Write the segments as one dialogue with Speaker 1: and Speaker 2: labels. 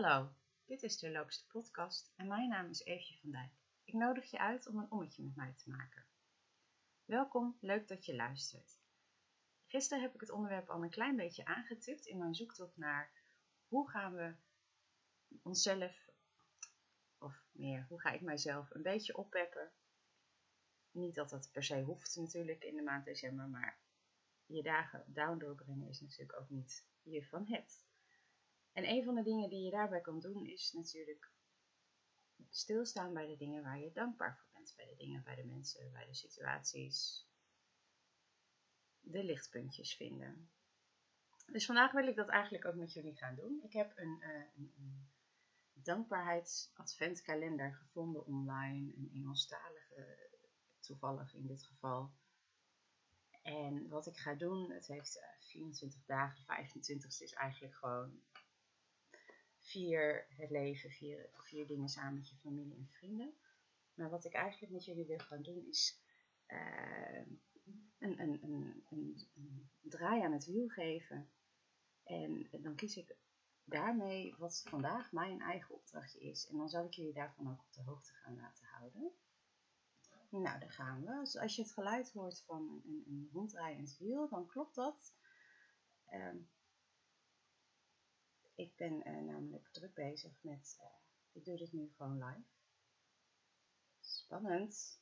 Speaker 1: Hallo, dit is de Loopste Podcast en mijn naam is Eefje van Dijk. Ik nodig je uit om een ommetje met mij te maken. Welkom, leuk dat je luistert. Gisteren heb ik het onderwerp al een klein beetje aangetipt in mijn zoektocht naar hoe gaan we onszelf, of meer, hoe ga ik mijzelf een beetje oppeppen. Niet dat dat per se hoeft natuurlijk in de maand december, maar je dagen down doorbrengen is natuurlijk ook niet je van het. En een van de dingen die je daarbij kan doen is natuurlijk stilstaan bij de dingen waar je dankbaar voor bent. Bij de dingen, bij de mensen, bij de situaties. De lichtpuntjes vinden. Dus vandaag wil ik dat eigenlijk ook met jullie gaan doen. Ik heb een, uh, een, een dankbaarheidsadventkalender gevonden online. Een Engelstalige, toevallig in dit geval. En wat ik ga doen, het heeft 24 dagen, 25 is eigenlijk gewoon vier het leven, vier, vier dingen samen met je familie en vrienden. Maar wat ik eigenlijk met jullie wil gaan doen is uh, een, een, een, een, draai aan het wiel geven. En dan kies ik daarmee wat vandaag mijn eigen opdrachtje is. En dan zal ik jullie daarvan ook op de hoogte gaan laten houden. Nou, daar gaan we. Dus als je het geluid hoort van een, een ronddraaiend wiel, dan klopt dat. Ik ben uh, namelijk druk bezig met, uh, ik doe dit nu gewoon live. Spannend.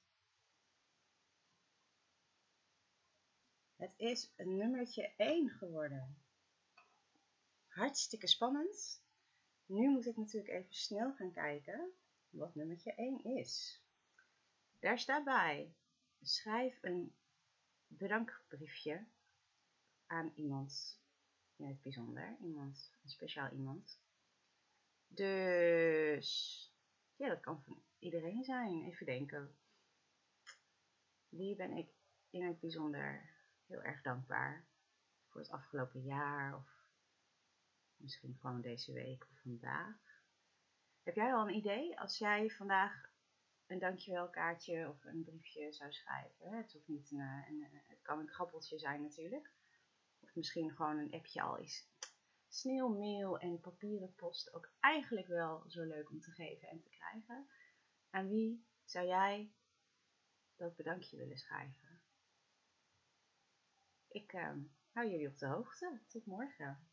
Speaker 1: Het is een nummertje 1 geworden. Hartstikke spannend. Nu moet ik natuurlijk even snel gaan kijken wat nummertje 1 is. Daar staat bij, schrijf een bedankbriefje aan iemand in het bijzonder. Iemand, een speciaal iemand. Dus ja, dat kan van iedereen zijn. Even denken. Wie ben ik in het bijzonder heel erg dankbaar voor het afgelopen jaar of misschien gewoon deze week of vandaag. Heb jij al een idee als jij vandaag een dankjewel kaartje of een briefje zou schrijven? Het hoeft niet een, een het kan een grappeltje zijn natuurlijk misschien gewoon een appje al is. Sneeuwmail en papieren post ook eigenlijk wel zo leuk om te geven en te krijgen. Aan wie zou jij dat bedankje willen schrijven? Ik uh, hou jullie op de hoogte. Tot morgen.